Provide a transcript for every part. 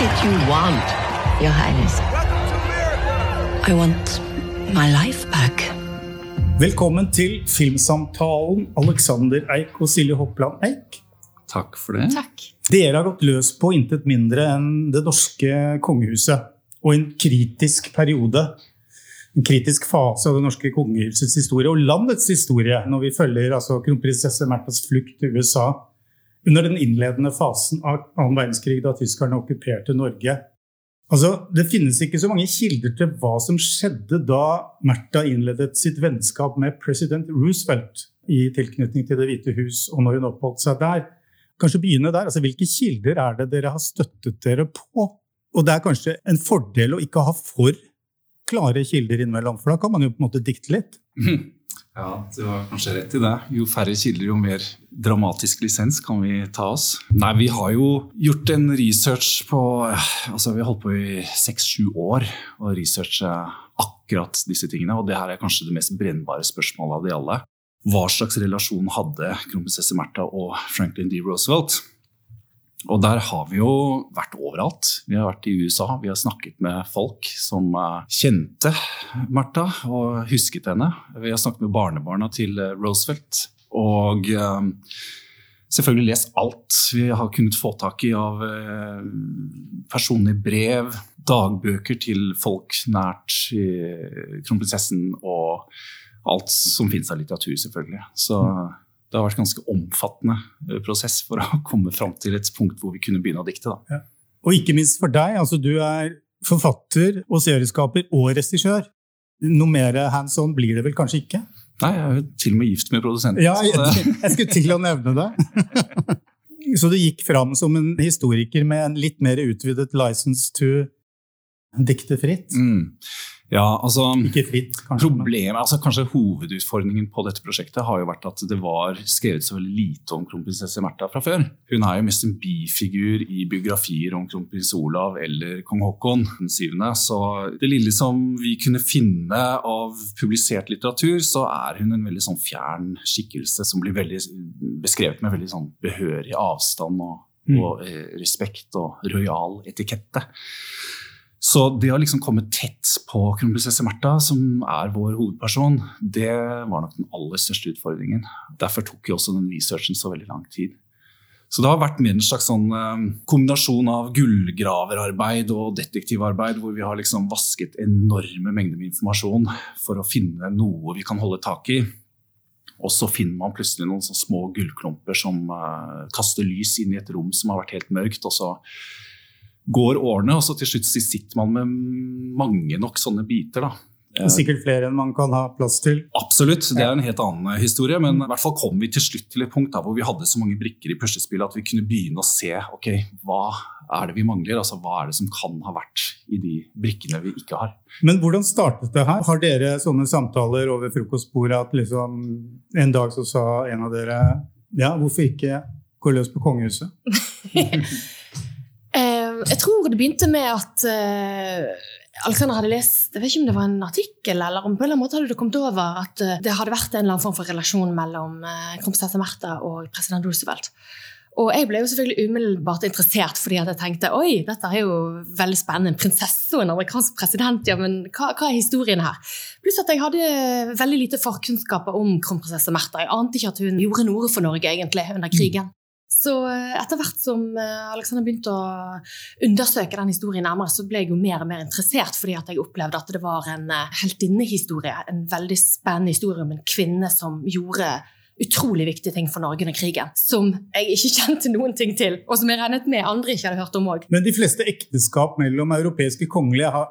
it you want, Your Highness? I want my life back. Velkommen til Filmsamtalen, Alexander Eik og Silje Hoppland Eik. Takk for det. Takk. Dere har gått løs på intet mindre enn det norske kongehuset. Og en kritisk periode. En kritisk fase av det norske kongehusets historie og landets historie, når vi følger altså, kronprinsesse Märthas flukt til USA under den innledende fasen av annen verdenskrig, da tyskerne okkuperte Norge. Altså, det finnes ikke så mange kilder til hva som skjedde da Märtha innledet sitt vennskap med president Roosevelt i tilknytning til Det hvite hus, og når hun oppholdt seg der. Kanskje begynne der. Altså, hvilke kilder er det dere har støttet dere på? Og det er kanskje en fordel å ikke ha for klare kilder innimellom, for da kan man jo på en måte dikte litt. Ja, du har kanskje rett i det. Jo færre kilder, jo mer dramatisk lisens kan vi ta oss. Nei, vi har jo gjort en research på Altså, vi har holdt på i seks-sju år å researche akkurat disse tingene, og det her er kanskje det mest brennbare spørsmålet av de alle. Hva slags relasjon hadde kronprinsesse Märtha og Franklin D. Roosevelt? Og der har vi jo vært overalt. Vi har vært i USA, vi har snakket med folk som eh, kjente Martha og husket henne. Vi har snakket med barnebarna til eh, Roosevelt. Og eh, selvfølgelig lest alt vi har kunnet få tak i av personlige brev, dagbøker til folk nært kronprinsessen og alt som finnes av litteratur, selvfølgelig. Så det har vært en ganske omfattende eh, prosess for å komme fram til et punkt hvor vi kunne begynne å dikte. Da. Og ikke minst for deg. altså Du er forfatter og serieskaper og regissør. Noe mer hands on blir det vel kanskje ikke? Nei, jeg er jo til og med gift med produsenten. Ja, jeg, jeg skulle til å nevne det. Så du gikk fram som en historiker med en litt mer utvidet license to dikte fritt? Mm. Ja, altså Ikke fritt, kanskje. Problemet, altså Kanskje hovedutfordringen på dette prosjektet har jo vært at det var skrevet så veldig lite om kronprinsesse Märtha fra før. Hun er jo mest en bifigur i biografier om kronprins Olav eller kong Haakon den syvende. Så det lille som vi kunne finne av publisert litteratur, så er hun en veldig sånn fjern skikkelse som blir veldig beskrevet med veldig sånn behørig avstand og, Mm. og eh, respekt og rojal etikette. Så det å liksom komme tett på kronprinsesse Märtha, som er vår hovedperson, det var nok den aller største utfordringen. Derfor tok jo også den researchen så veldig lang tid. Så det har vært mer en slags sånn eh, kombinasjon av gullgraverarbeid og detektivarbeid, hvor vi har liksom vasket enorme mengder med informasjon for å finne noe vi kan holde tak i. Og så finner man plutselig noen små gullklumper som eh, kaster lys inn i et rom som har vært helt mørkt. og så går årene, og så til slutt sitter man med mange nok sånne biter. da. Er Sikkert flere enn man kan ha plass til. Absolutt, det er en helt annen historie, men i hvert fall kom vi til slutt til et punkt da, hvor vi hadde så mange brikker i puslespillet at vi kunne begynne å se ok, hva er det vi mangler, altså hva er det som kan ha vært i de brikkene vi ikke har. Men hvordan startet det her? Har dere sånne samtaler over frokostbordet at liksom en dag så sa en av dere ja, hvorfor ikke gå løs på kongehuset? Jeg tror det begynte med at eh, Alexander hadde lest Jeg vet ikke om det var en artikkel, eller om på en eller annen måte hadde det kommet over at eh, det hadde vært en eller annen form for relasjon mellom eh, kronprinsesse Märtha og president Roosevelt. Og jeg ble jo selvfølgelig umiddelbart interessert, fordi jeg tenkte oi, dette er jo veldig spennende. En prinsesse og en amerikansk president, ja, men hva, hva er historien her? Pluss at jeg hadde veldig lite forkunnskaper om kronprinsesse Märtha. Jeg ante ikke at hun gjorde noe for Norge egentlig under krigen. Så eh, etter hvert som eh, Alexander begynte å undersøke den historien nærmere, så ble jeg jo mer og mer interessert, fordi at jeg opplevde at det var en eh, heltinnehistorie. En veldig spennende historie om en kvinne som gjorde utrolig viktige ting for Norge under krigen. Som jeg ikke kjente noen ting til, og som jeg regnet med andre ikke hadde hørt om òg. Men de fleste ekteskap mellom europeiske kongelige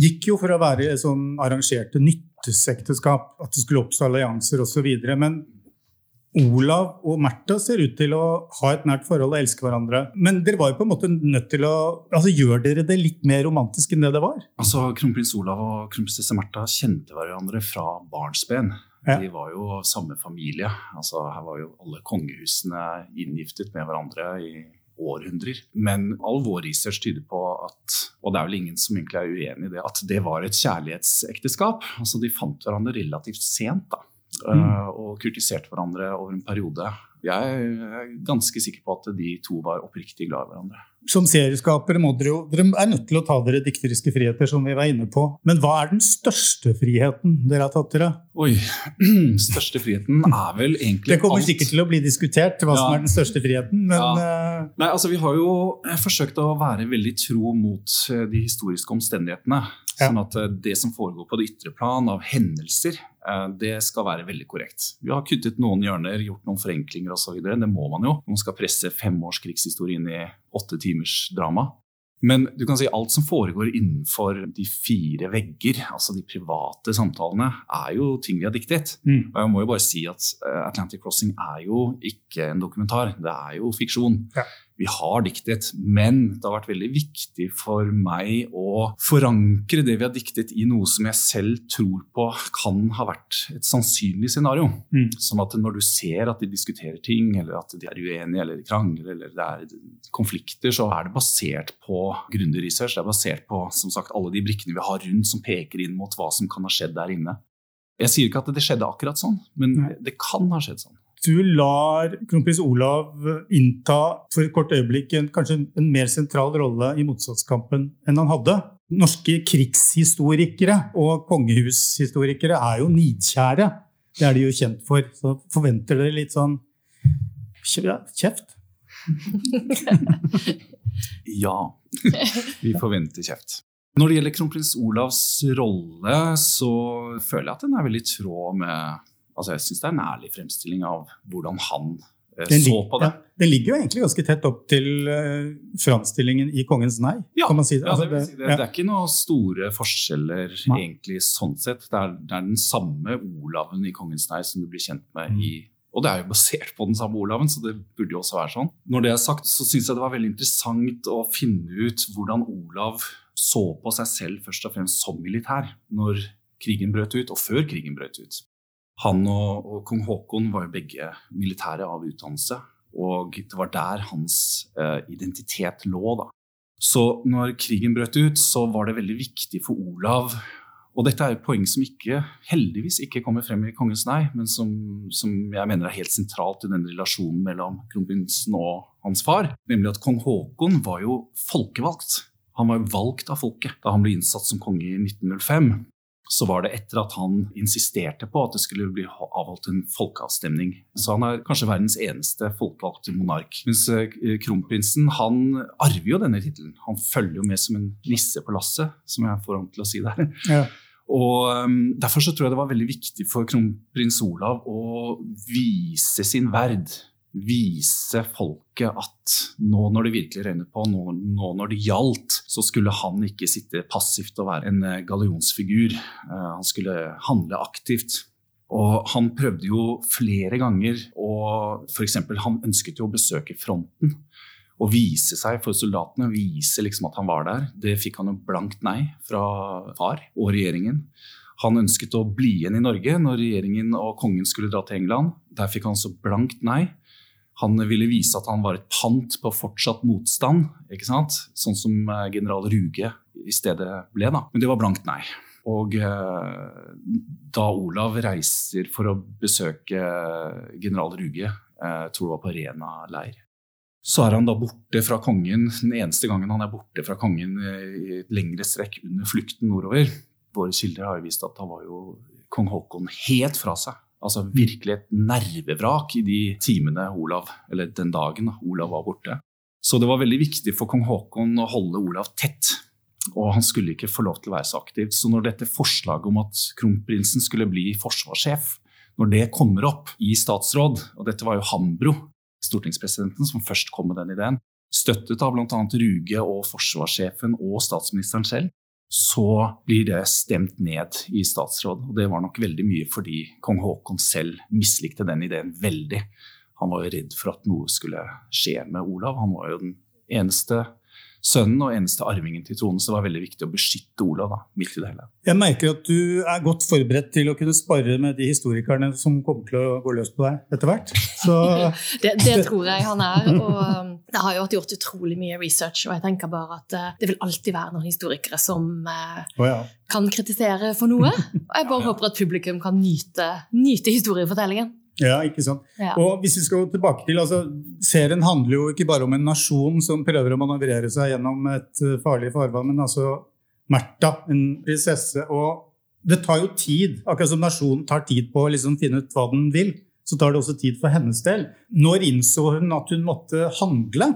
gikk jo for å være sånn arrangerte nyttesekteskap, at det skulle oppstå allianser osv. Men Olav og Märtha ser ut til å ha et nært forhold og elske hverandre. Men dere var jo på en måte nødt til å altså Gjør dere det litt mer romantisk enn det det var? Altså, Kronprins Olav og kronprinsesse Märtha kjente hverandre fra barnsben. Ja. De var jo samme familie. Altså, her var jo alle kongehusene inngiftet med hverandre i århundrer. Men all vår research tyder på at, og det er vel ingen som egentlig er uenig i det, at det var et kjærlighetsekteskap. Altså, de fant hverandre relativt sent. da. Mm. eh, Og kritiserte hverandre over en periode. Jeg er ganske sikker på at de to var oppriktig glad i hverandre. Som serieskapere må dere jo Dere er nødt til å ta dere dikteriske friheter, som vi var inne på. Men hva er den største friheten dere har tatt dere? Oi, største friheten er vel egentlig alt Det kommer sikkert til å bli diskutert, hva som er den største friheten, men Ja. eh, Nei, altså Vi har jo eh, forsøkt å være veldig tro mot de historiske omstendighetene. Ja. Sånn at det som foregår på det ytre plan av hendelser, det skal være veldig korrekt. Vi har kuttet noen hjørner, gjort noen forenklinger osv. Det må man jo. Man skal presse fem års krigshistorie inn i åtte timers drama. Men du kan si alt som foregår innenfor de fire vegger, altså de private samtalene, er jo ting vi har diktet. mm. Og jeg må jo bare si at eh, Atlantic Crossing er jo ikke en dokumentar, det er jo fiksjon. Ja. Vi har diktet, men det har vært veldig viktig for meg å forankre det vi har diktet i noe som jeg selv tror på kan ha vært et sannsynlig scenario. Mm. Sånn at når du ser at de diskuterer ting, eller at de er uenige eller krangler, eller det er konflikter, så er det basert på grundig research. Det er basert på som sagt, alle de brikkene vi har rundt som peker inn mot hva som kan ha skjedd der inne. Jeg sier ikke at det skjedde akkurat sånn, men det kan ha skjedd sånn. Du lar kronprins Olav innta for et kort øyeblikk en, kanskje en mer sentral rolle i motstandskampen enn han hadde. Norske krigshistorikere og kongehushistorikere er jo nidkjære. Det er de jo kjent for. Så forventer dere litt sånn kjeft? Ja, vi forventer kjeft. Når det gjelder kronprins Olavs rolle, så føler jeg at den er veldig i tråd med Altså, jeg syns det er en ærlig fremstilling av hvordan han eh, Den, så på det. ja, den ligger jo egentlig ganske tett opp til uh, framstillingen i Kongens nei, Ja, kan man si. det. Altså, det, si det, ja. det er ikke noen store forskjeller Nei. egentlig sånn sett. Det er, det er den samme Olaven i Kongens nei som du blir kjent med Mm. i og det er jo basert på den samme Olaven, så det burde jo også være sånn. Når det er sagt, så syns jeg det var veldig interessant å finne ut hvordan Olav så på seg selv først og fremst som militær når krigen brøt ut, og før krigen brøt ut. Han og, og kong Haakon var jo begge militære av utdannelse, og det var der hans uh, identitet lå. da. Så når krigen brøt ut, så var det veldig viktig for Olav Og dette er et poeng som ikke, heldigvis ikke kommer frem i Kongens nei, men som, som jeg mener er helt sentralt i den relasjonen mellom kronprinsen og hans far. Nemlig at kong Haakon var jo folkevalgt. Han var jo valgt av folket da han ble innsatt som konge i 1905 så var det etter at han insisterte på at det skulle bli avholdt en folkeavstemning. Så han er kanskje verdens eneste folkevalgte monark. Mens eh, kronprinsen han arver jo denne tittelen. Han følger jo med som en nisse på lasset, som jeg får ham til å si der. Ja. Og um, Derfor så tror jeg det var veldig viktig for kronprins Olav å vise sin verd. Vise folket at nå når det virkelig regnet på, nå, nå når det gjaldt, så skulle han ikke sitte passivt og være en eh, gallionsfigur. Eh, han skulle handle aktivt. Og han prøvde jo flere ganger å F.eks. han ønsket jo å besøke fronten og vise seg for soldatene, vise liksom at han var der. Det fikk han jo blankt nei fra far og regjeringen. Han ønsket å bli igjen i Norge når regjeringen og kongen skulle dra til England. Der fikk han så blankt nei. Han ville vise at han var et pant på fortsatt motstand, ikke sant? sånn som eh, general Ruge i stedet ble. da. Men det var blankt nei. Og eh, da Olav reiser for å besøke general Ruge, eh, jeg tror det var på Rena leir, så er han da borte fra kongen den eneste gangen han er borte fra kongen eh, i et lengre strekk under flukten nordover. Våre kilder har jo vist at da var jo kong Haakon helt fra seg. Altså virkelig et nervevrak i de timene Olav, eller den dagen Olav var borte. Så det var veldig viktig for kong Haakon å holde Olav tett. Og han skulle ikke få lov til å være så aktiv. Så når dette forslaget om at kronprinsen skulle bli forsvarssjef, når det kommer opp i statsråd, og dette var jo Hambro, stortingspresidenten, som først kom med den ideen, støttet av bl.a. Ruge og forsvarssjefen og statsministeren selv, så blir det stemt ned i statsråd. Og det var nok veldig mye fordi kong Haakon selv mislikte den ideen veldig. Han var jo redd for at noe skulle skje med Olav. Han var jo den eneste sønnen og eneste arvingen til tronen, så det var veldig viktig å beskytte Olav da, midt i det hele. Jeg merker at du er godt forberedt til å kunne spare med de historikerne som kommer til å gå løs på deg etter hvert. Så Det, det tror jeg han er. Og um, det har jo vært gjort utrolig mye research, og jeg tenker bare at eh, det vil alltid være noen historikere som oh, ja. kan kritisere for noe. Og jeg bare håper at publikum kan nyte, nyte historiefortellingen. Ja, ikke sant. Ja. Og hvis vi skal gå tilbake til, altså, Serien handler jo ikke bare om en nasjon som prøver å manøvrere seg gjennom et uh, farlig farvann, men altså Märtha, en prinsesse. Og det tar jo tid. Akkurat som nasjonen tar tid på å liksom finne ut hva den vil, så tar det også tid for hennes del. Når innså hun at hun måtte handle?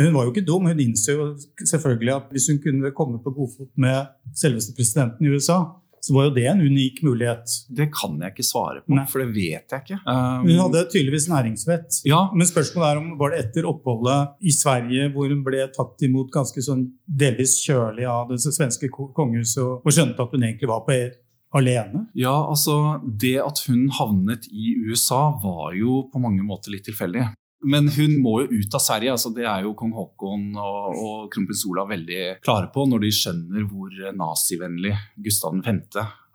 Hun var jo ikke dum. Hun innså jo selvfølgelig at hvis hun kunne komme på godfot med selveste presidenten i USA, så var jo det en unik mulighet. Det kan jeg ikke svare på, Nei. for det vet jeg ikke. Um, Hun hadde tydeligvis næringsvett. ja, Men spørsmålet er om var det etter oppholdet i Sverige, hvor hun ble tatt imot ganske sånn delvis kjølig av det svenske ko- kongehuset, og, skjønte at hun egentlig var på alene? Ja, altså Det at hun havnet i USA, var jo på mange måter litt tilfeldig. Men hun må jo ut av Sverige. altså Det er jo kong Haakon og, og kronprins Olav veldig klare på når de skjønner hvor nazivennlig Gustav 5.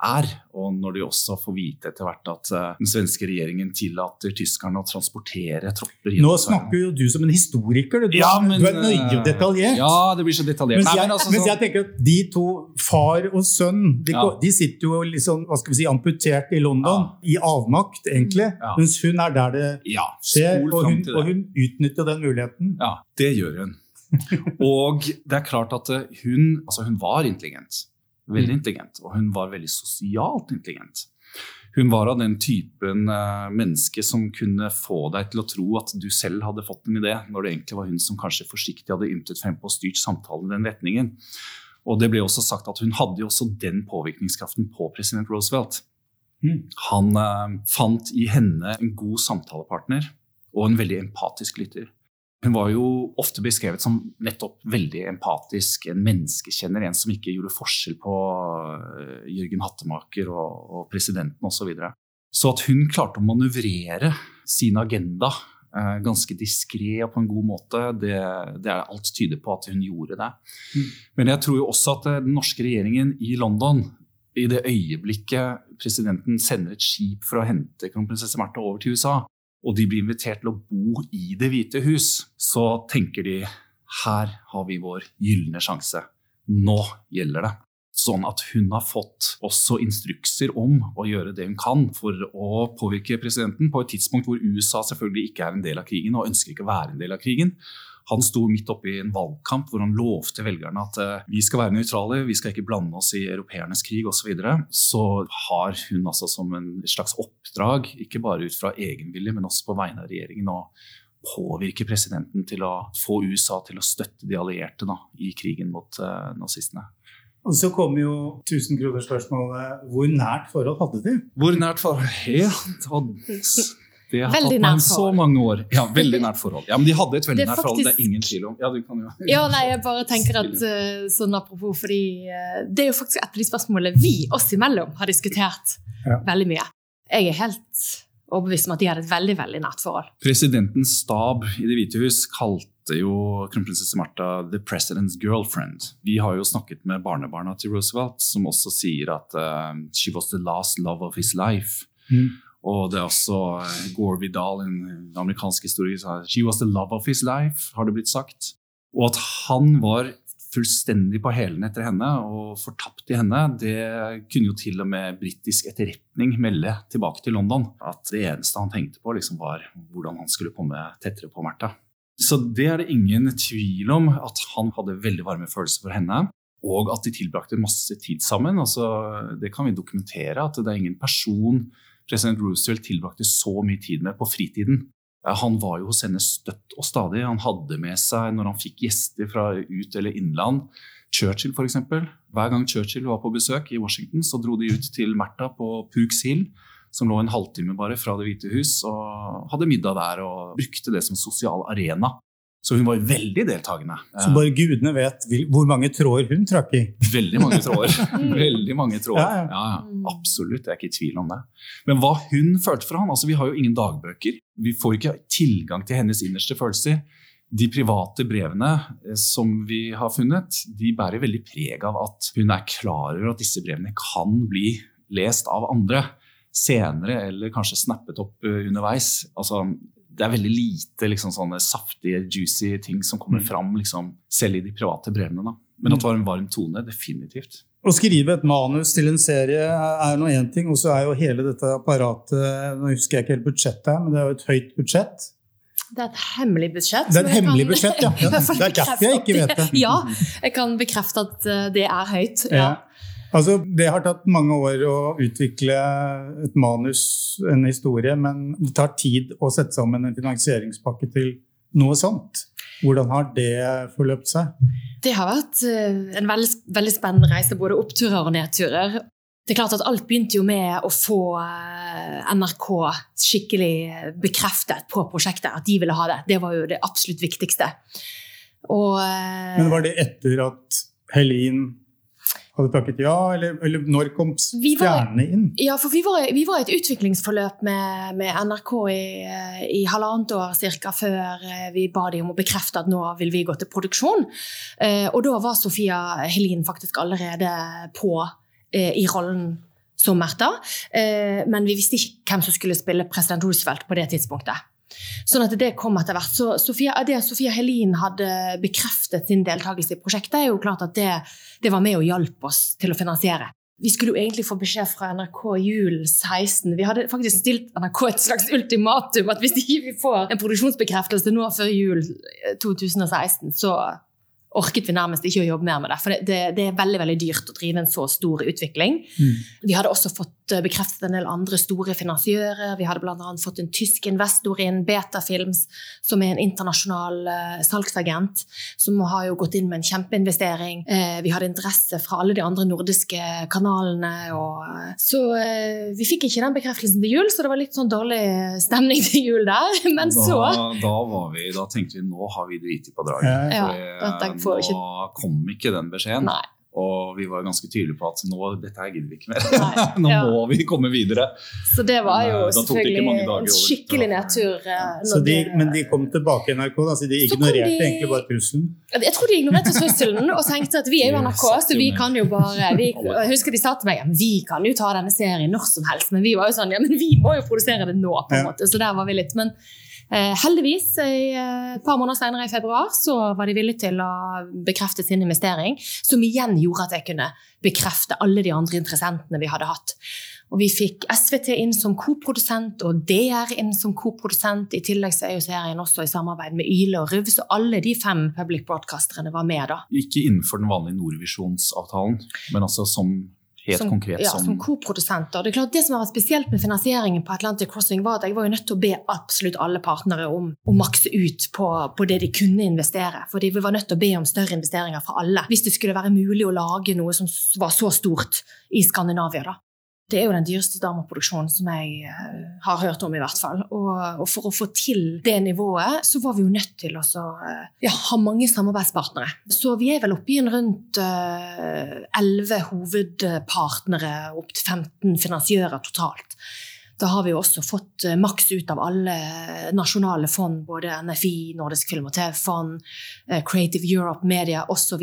er. Og når de også får vite etter hvert at eh, den svenske regjeringen tillater tyskerne å transportere tropper Nå snakker jo du som en historiker. Du, Ja, men, du er nøye og detaljert. Ja, det blir så detaljert. Mens, Nei, jeg, men altså, mens jeg tenker at de to, far og sønn, de, Ja. de sitter jo liksom, hva skal vi si, amputert i London, i avmakt egentlig. Ja. Mens hun er der det ja, skjer, og hun, og hun utnytter den muligheten. Ja, det gjør hun. Og det er klart at eh, hun, altså hun var intelligent. Veldig intelligent. Og hun var veldig sosialt intelligent. Hun var av den typen eh, menneske som kunne få deg til å tro at du selv hadde fått en idé, når det egentlig var hun som kanskje forsiktig hadde ymtet frempå og styrt samtalen i den retningen. Og det ble også sagt at hun hadde jo også den påvirkningskraften på president Roosevelt. Mm. Han eh, fant i henne en god samtalepartner og en veldig empatisk lytter. Hun var jo ofte beskrevet som nettopp veldig empatisk, en menneskekjenner, en som ikke gjorde forskjell på eh, Jørgen Hattemaker og, og presidenten osv. Så, videre. så at hun klarte å manøvrere sin agenda eh, ganske diskré og på en god måte, det, det er alt tyder på at hun gjorde det. Mm. Men jeg tror jo også at eh, den norske regjeringen i London i det øyeblikket presidenten sender et skip for å hente kronprinsesse Märtha over til USA, og de blir invitert til å bo i Det hvite hus, så tenker de her har vi vår gylne sjanse. Nå gjelder det. Sånn at hun har fått også instrukser om å gjøre det hun kan for å påvirke presidenten på et tidspunkt hvor USA selvfølgelig ikke er en del av krigen og ønsker ikke å være en del av krigen. Han sto midt oppe i en valgkamp hvor han lovte velgerne at eh, vi skal være nøytrale, vi skal ikke blande oss i europeernes krig osv. Så, videre. så har hun altså som en slags oppdrag, ikke bare ut fra egenvilje, men også på vegne av regjeringen, å påvirke presidenten til å få USA til å støtte de allierte da, i krigen mot uh, nazistene. Og så kommer jo tusenkronerspørsmålet hvor nært forhold hadde de? Hvor nært forhold? Helt. Det har Veldig tatt meg så mange år. Ja, veldig nært forhold. Ja, men de hadde et veldig nært forhold, det er ingen tvil om. Ja, du kan jo. Ja, nei, jeg bare tenker at eh, sånn apropos, fordi eh, det er jo faktisk et av de spørsmålene vi oss imellom har diskutert Ja. veldig mye. Jeg er helt overbevist om at de hadde et veldig, veldig nært forhold. Presidentens stab i Det hvite hus kalte jo kronprinsesse Martha 'the president's girlfriend'. Vi har jo snakket med barnebarna til Roosevelt, som også sier at uh, 'she was the last love of his life'. Og det er også eh, Gore Vidal, en amerikansk historiker, 'she was the love of his life', har det blitt sagt. Og at han var fullstendig på hælene etter henne og fortapt i henne, det kunne jo til og med britisk etterretning melde tilbake til London. At det eneste han tenkte på, liksom var hvordan han skulle komme tettere på Märtha. Så det er det ingen tvil om at han hadde veldig varme følelser for henne. Og at de tilbrakte masse tid sammen. Altså, det kan vi dokumentere. At det er ingen person president Roosevelt tilbrakte så mye tid med på fritiden. Han var jo hos henne støtt og stadig. Han hadde med seg når han fikk gjester fra ut- eller innland. Churchill, f.eks. Hver gang Churchill var på besøk i Washington, så dro de ut til Märtha på Pooks Hill, som lå en halvtime bare fra Det hvite hus, og hadde middag der og brukte det som sosial arena. Så hun var veldig deltakende. Så bare gudene vet hvor mange tråder hun trakk i. Veldig mange tråder. Veldig mange tråder. Ja, ja. Ja, ja, absolutt, jeg er ikke i tvil om det. Men hva hun følte for han, altså Vi har jo ingen dagbøker. Vi får ikke tilgang til hennes innerste følelser. De private brevene eh, som vi har funnet, de bærer veldig preg av at hun er klar over at disse brevene kan bli lest av andre senere, eller kanskje snappet opp eh, underveis. Altså, det er veldig lite liksom, sånne saftige, juicy ting som kommer Mm. fram liksom, selv i de private brevene. Da. Men at det var en varm tone, definitivt. Å skrive et manus til en serie er nå én ting, og så er jo hele dette apparatet Nå husker jeg ikke helt budsjettet, men det er jo et høyt budsjett. Det er et hemmelig budsjett. Det er et hemmelig kan- budsjett, ja. Det er derfor jeg ikke vet det. Ja, jeg kan bekrefte at eh, det er høyt. Ja. Altså, det har tatt mange år å utvikle et manus, en historie, men det tar tid å sette sammen en finansieringspakke til noe sånt. Hvordan har det forløpt seg? Det har vært eh, en veldig, veldig spennende reise, både oppturer og nedturer. Det er klart at Alt begynte jo med å få eh, NRK skikkelig bekreftet på prosjektet, at de ville ha det. Det var jo det absolutt viktigste. Og, eh, Men Var det etter at Helin hadde takket ja, eller, eller når kom stjernene inn? Ja, for vi var, vi var i et utviklingsforløp med, med NRK i, i halvannet år cirka, før eh, vi ba de om å bekrefte at nå vil vi gå til produksjon. Eh, og da var Sofia Helin faktisk allerede på eh, i rollen som Märtha. Eh, men vi visste ikke hvem som skulle spille president Roosevelt på det tidspunktet. Sånn at det kom etter hvert. Så Sofia, det Sofia Helin hadde bekreftet sin deltakelse i prosjektet, er jo klart at det, det var med og hjalp oss til å finansiere. Vi skulle jo egentlig få beskjed fra NRK julen 16. Vi hadde faktisk stilt NRK et slags ultimatum at hvis ikke vi får en produksjonsbekreftelse nå før jul eh, 2016, så orket vi nærmest ikke å jobbe mer med det. For det, det, det er veldig veldig dyrt å drive en så stor utvikling. Mm. Vi hadde også fått bekreftet en del andre store finansiører. Vi hadde bl.a. fått en tysk investor inn, Betafilms, som er en internasjonal eh, salgsagent, som har jo gått inn med en kjempeinvestering. Eh, vi hadde interesse fra alle de andre nordiske kanalene. Og, eh, så vi fikk ikke den bekreftelsen til jul, så det var litt sånn dårlig stemning til jul der. Men så da, da, var vi, da tenkte vi nå har vi driti på draget. Ja, For, ja, Nå kom ikke den beskjeden. Nei. Og vi var ganske tydelige på at nå, dette her gidder vi ikke mer. Nei, nå ja. må vi komme videre. Så det var jo eh, det ikke selvfølgelig en skikkelig nedtur. Ja. Så de, men de kom tilbake i NRK, da, så de ignorerte de- egentlig bare trusselen? Jeg tror de ignorerte trusselen og tenkte at vi er jo NRK, så vi kan jo bare vi, Jeg husker de sa til meg at vi kan jo ta denne serien når som helst, men vi var jo sånn ja, men vi må jo produsere det nå. på en måte, Så der var vi litt. Men eh, heldigvis, eh, et par måneder senere i februar, så var de villige til å bekrefte sin investering, som igjen gjorde at jeg kunne bekrefte alle de andre interessentene vi hadde hatt. Og vi fikk SVT inn som koprodusent og DR inn som koprodusent. I tillegg så er jo serien også i samarbeid med Yle og RUV, så alle de fem public broadcasterne var med da. Ikke innenfor den vanlige Nordvisjonsavtalen, men altså som helt som, konkret ja, som, koprodusenter. Det er klart det som har vært spesielt med finansieringen på Atlantic Crossing, var at jeg var jo nødt til å be absolutt alle partnere om å makse ut på, på det de kunne investere. Fordi vi var nødt til å be om større investeringer fra alle. Hvis det skulle være mulig å lage noe som var så stort i Skandinavia. da. Det er jo den dyreste dramaproduksjonen som jeg eh, har hørt om, i hvert fall. Og, og for å få til det nivået, så var vi jo nødt til å eh, ja, ha mange samarbeidspartnere. Så vi er vel oppe i en rundt elleve hovedpartnere, opp til 15 finansiører totalt. Da har vi jo også fått eh, maks ut av alle nasjonale fond, både NFI, Nordisk film- og TV-fond, eh, Creative Europe, Media osv.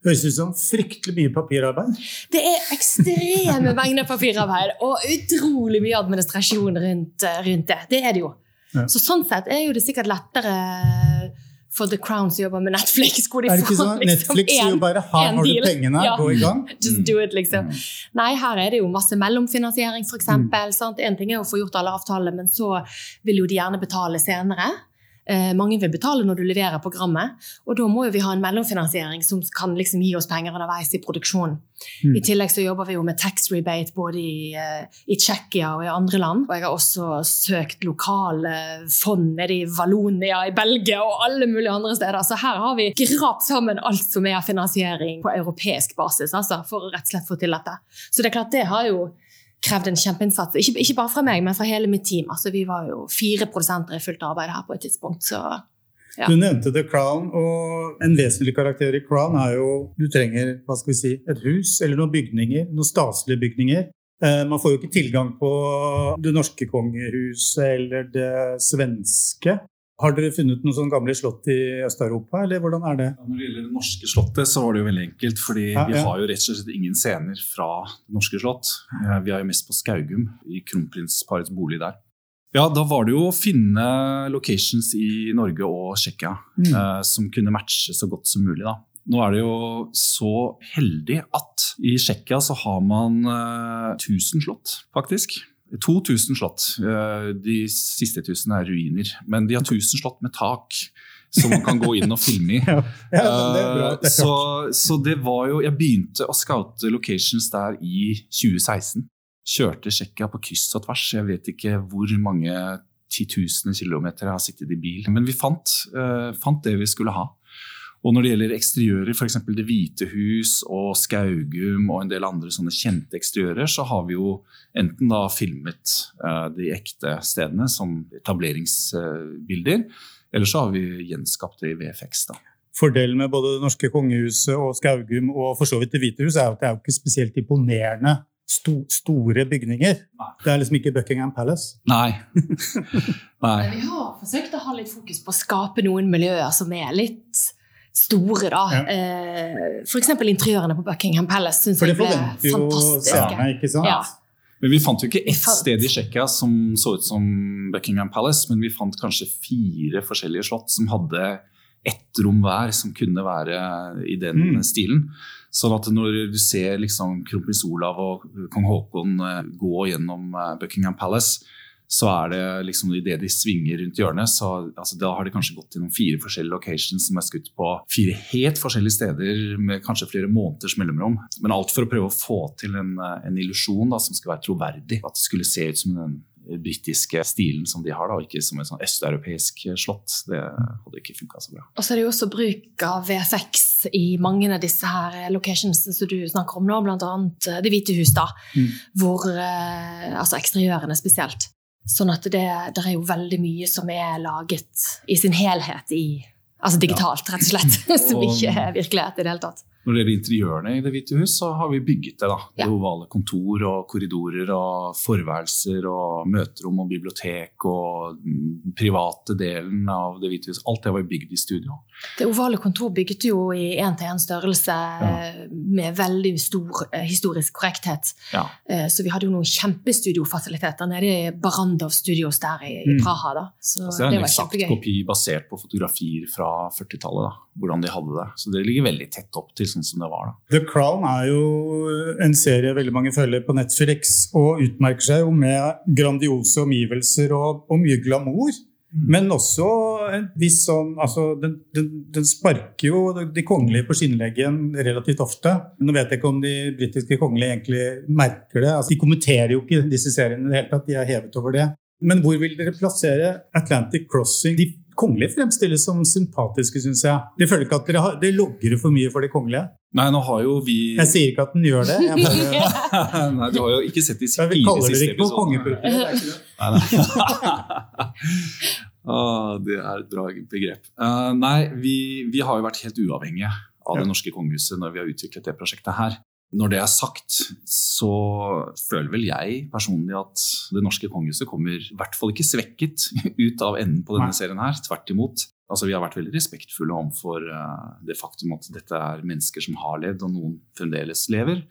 Høres ut som fryktelig mye papirarbeid. Det er ekstreme mengder papirarbeid og utrolig mye administrasjon rundt, eh, rundt det. Det er det jo. Ja. Så sånn sett er jo det sikkert lettere for The Crown som jobber med Netflix. Hvor de Er det ikke sånn liksom Netflix jo bare 'her har du pengene, Ja. gå i gang'? Just do it, liksom. Mm. Nei, her er det jo masse mellomfinansiering, f.eks. Mm. En ting er å få gjort alle avtalene, men så vil jo de gjerne betale senere. Eh, mange vil betale når du leverer programmet, og da må vi ha en mellomfinansiering som kan liksom gi oss penger underveis i produksjonen. Mm. I tillegg så jobber vi jo med tax rebate både i, eh, i Tsjekkia og i andre land. Og jeg har også søkt lokale fond nede i Valonia, i Belgia og alle mulige andre steder. Så her har vi grapt sammen alt som er finansiering på europeisk basis altså, for å rett og slett få til dette. Så det er klart det har jo krevd en kjempeinnsats. Ikke, ikke bare fra meg, men fra hele mitt team. Altså, vi var jo fire produsenter i fullt arbeid her på et tidspunkt. Så Ja. Du nevnte The Crown, og en vesentlig karakter i Crown er jo Du trenger hva skal vi si, et hus eller noen bygninger, noen staselige bygninger. Eh, Man får jo ikke tilgang på det norske kongehuset eller det svenske. Har dere funnet noen sånne gamle slott i Øst-Europa, eller hvordan er det? Ja, Når det gjelder det norske slottet, så var det jo veldig enkelt. fordi Ja, vi har jo rett og slett ingen scener fra det norske slott. Eh, Vi er jo mest på Skaugum, i kronprinsparets bolig der. Ja, da var det jo å finne locations i Norge og Tsjekkia Mm. eh, som kunne matche så godt som mulig. da. Nå er det jo så heldig at i Tsjekkia så har man 1000 slott, faktisk. 2000 slott. Uh, de siste 1000 er ruiner. Men de har 1000 slott med tak som man kan gå inn og filme i. ja, ja, det bra. Uh, så, så, det var jo Jeg begynte å scoute locations der i 2016. Kjørte Tsjekkia på kryss og tvers. Jeg vet ikke hvor mange titusener kilometer jeg har sittet i bil. Men vi fant, uh, fant det vi skulle ha. Og når det gjelder eksteriører, f.eks. Det hvite hus og Skaugum og en del andre sånne kjente eksteriører, så har vi jo enten da filmet uh, de ekte stedene som etableringsbilder, eller så har vi gjenskapt det i VFX. da. Fordelen med både det norske kongehuset og Skaugum og for så vidt Det hvite hus er at det er jo ikke spesielt imponerende sto store bygninger. Det er liksom ikke Buckingham Palace. Nei. Nei. Vi har forsøkt å ha litt fokus på å skape noen miljøer som er litt store, da. Ja. Eh, F.eks. interiørene på Buckingham Palace syns For jeg det ble forventer jo fantastiske. seerne, ikke sant? Ja. Men Vi fant jo ikke ett sted i Tsjekkia som så ut som Buckingham Palace, men vi fant kanskje fire forskjellige slott som hadde ett rom hver som kunne være i den Mm. stilen. Sånn at når du ser liksom kronprins Olav og kong Haakon eh, gå gjennom eh, Buckingham Palace, så er det liksom idet de svinger rundt hjørnet, så altså, da har de kanskje gått gjennom fire forskjellige locations som er skutt på fire helt forskjellige steder med kanskje flere måneders mellomrom. Men alt for å prøve å få til en, eh, en illusjon som skulle være troverdig. At det skulle se ut som den britiske stilen som de har, da, og ikke som et sånn østeuropeisk slott. Det hadde ikke funka så bra. Og så er det jo også bruk av VFX i mange av disse her locations som du snakker om nå, bl.a. Det hvite hus, da. Mm. Hvor, eh, altså eksteriørene spesielt. Sånn at det, det er jo veldig mye som er laget i sin helhet i Altså digitalt, rett og slett. Som ikke er virkelighet i det hele tatt. Når det gjelder interiørene i Det hvite hus, så har vi bygget det. da. Ja. Det ovale kontor og korridorer og forværelser og møterom og bibliotek og den private delen av Det hvite hus. Alt det var bygd i studio. Det ovale kontor bygget jo i én-til-én-størrelse Ja. med veldig stor eh, historisk korrekthet. Ja. Eh, så vi hadde jo noen kjempestudiofasiliteter nede i Barandov Studios der i, Mm. Praha. da. Så, altså, det er det en eksakt kopi basert på fotografier fra 40-tallet. Hvordan de hadde det. Så det ligger veldig tett opp til sånn som det var da. The Crown er jo en serie veldig mange følger på Netflix, og utmerker seg jo med grandiose omgivelser og, og mye glamour. Men også en viss sånn altså den, den, den sparker jo de kongelige på skinnleggen relativt ofte. Nå vet jeg ikke om de britiske kongelige egentlig merker det. Altså, de kommenterer jo ikke disse seriene i det hele tatt, de er hevet over det. Men hvor vil dere plassere Atlantic Crossing? De kongelige fremstilles som sympatiske, syns jeg. De føler ikke at dere, har, dere logrer for mye for de kongelige. Nei, nå har jo vi Jeg sier ikke at den gjør det. Bare, Nei, Du har jo ikke sett de fire siste episodene. Vi kaller dere ikke det. Nei, nei. Ah, det er et bra begrep. Uh, nei, vi, vi har jo vært helt uavhengige av det norske kongehuset når vi har utviklet det prosjektet her. Når det er sagt, så føler vel jeg personlig at det norske kongehuset kommer i hvert fall ikke svekket ut av enden på denne serien her. Tvert imot. Altså, vi har vært veldig respektfulle overfor eh, det faktum at dette er mennesker som har levd, og noen fremdeles lever.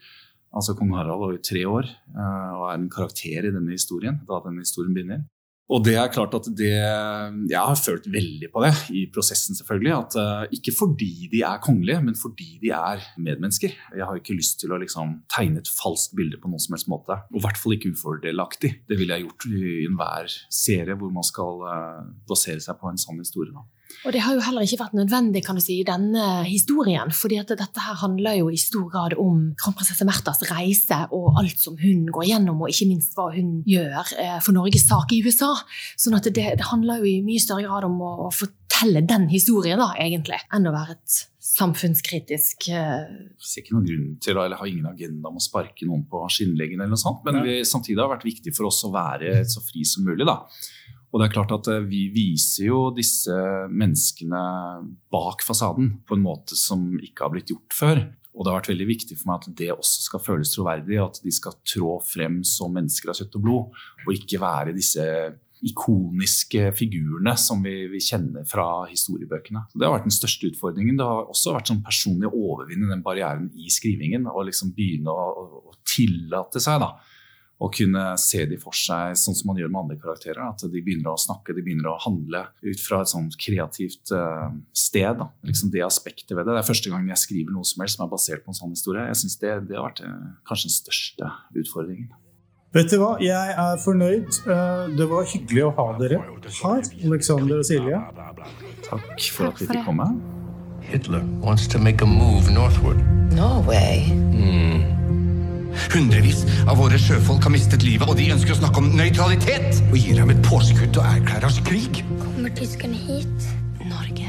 Altså, Kong Harald var jo tre år eh, og er en karakter i denne historien da denne historien begynner. Og det er klart at det Jeg har følt veldig på det i prosessen, selvfølgelig. At eh, Ikke fordi de er kongelige, men fordi de er medmennesker. Jeg har ikke lyst til å liksom tegne et falskt bilde på noen som helst måte. Og i hvert fall ikke ufordelaktig. Det ville jeg gjort i enhver serie hvor man skal eh, basere seg på en sann historie. Da. Og det har jo heller ikke vært nødvendig kan du si, i denne historien, fordi at dette her handler jo i stor grad om kronprinsesse Märthas reise og alt som hun går gjennom, og ikke minst hva hun gjør eh, for Norges sak i USA. Sånn at det, det handler jo i mye større grad om å, å fortelle den historien, da, egentlig, enn å være et samfunnskritisk eh, Jeg ser ikke noen grunn til å, eller har ingen agenda om å sparke noen på skinnleggen, eller noe sånt, men vi, samtidig har det vært viktig for oss å være så fri som mulig. da. Og det er klart at eh, Vi viser jo disse menneskene bak fasaden på en måte som ikke har blitt gjort før. Og det har vært veldig viktig for meg at det også skal føles troverdig, at de skal trå frem som mennesker av kjøtt og blod, og ikke være disse ikoniske figurene som vi, vi kjenner fra historiebøkene. Så det har vært den største utfordringen. Det har også vært sånn personlig å overvinne den barrieren i skrivingen og liksom begynne å, å, tillate seg da, å kunne se de for seg sånn som man gjør med andre karakterer. At de begynner å snakke, de begynner å handle ut fra et sånt kreativt uh, sted. Da. Liksom Det aspektet ved det. Det er første gang jeg skriver noe som helst som er basert på en sånn historie. Jeg synes det, det har vært uh, kanskje den største utfordringen. Vet du hva, jeg er fornøyd. Det var hyggelig å ha dere her, Alexander og Silje. Takk for at vi fikk komme. Hitler wants to make a move northward. Norway. Mm. Hundrevis av våre sjøfolk har mistet livet, og de ønsker å snakke om nøytralitet! Og gir ham et påskudd og erklærer erklære oss krig. Kommer tyskerne hit? Norge.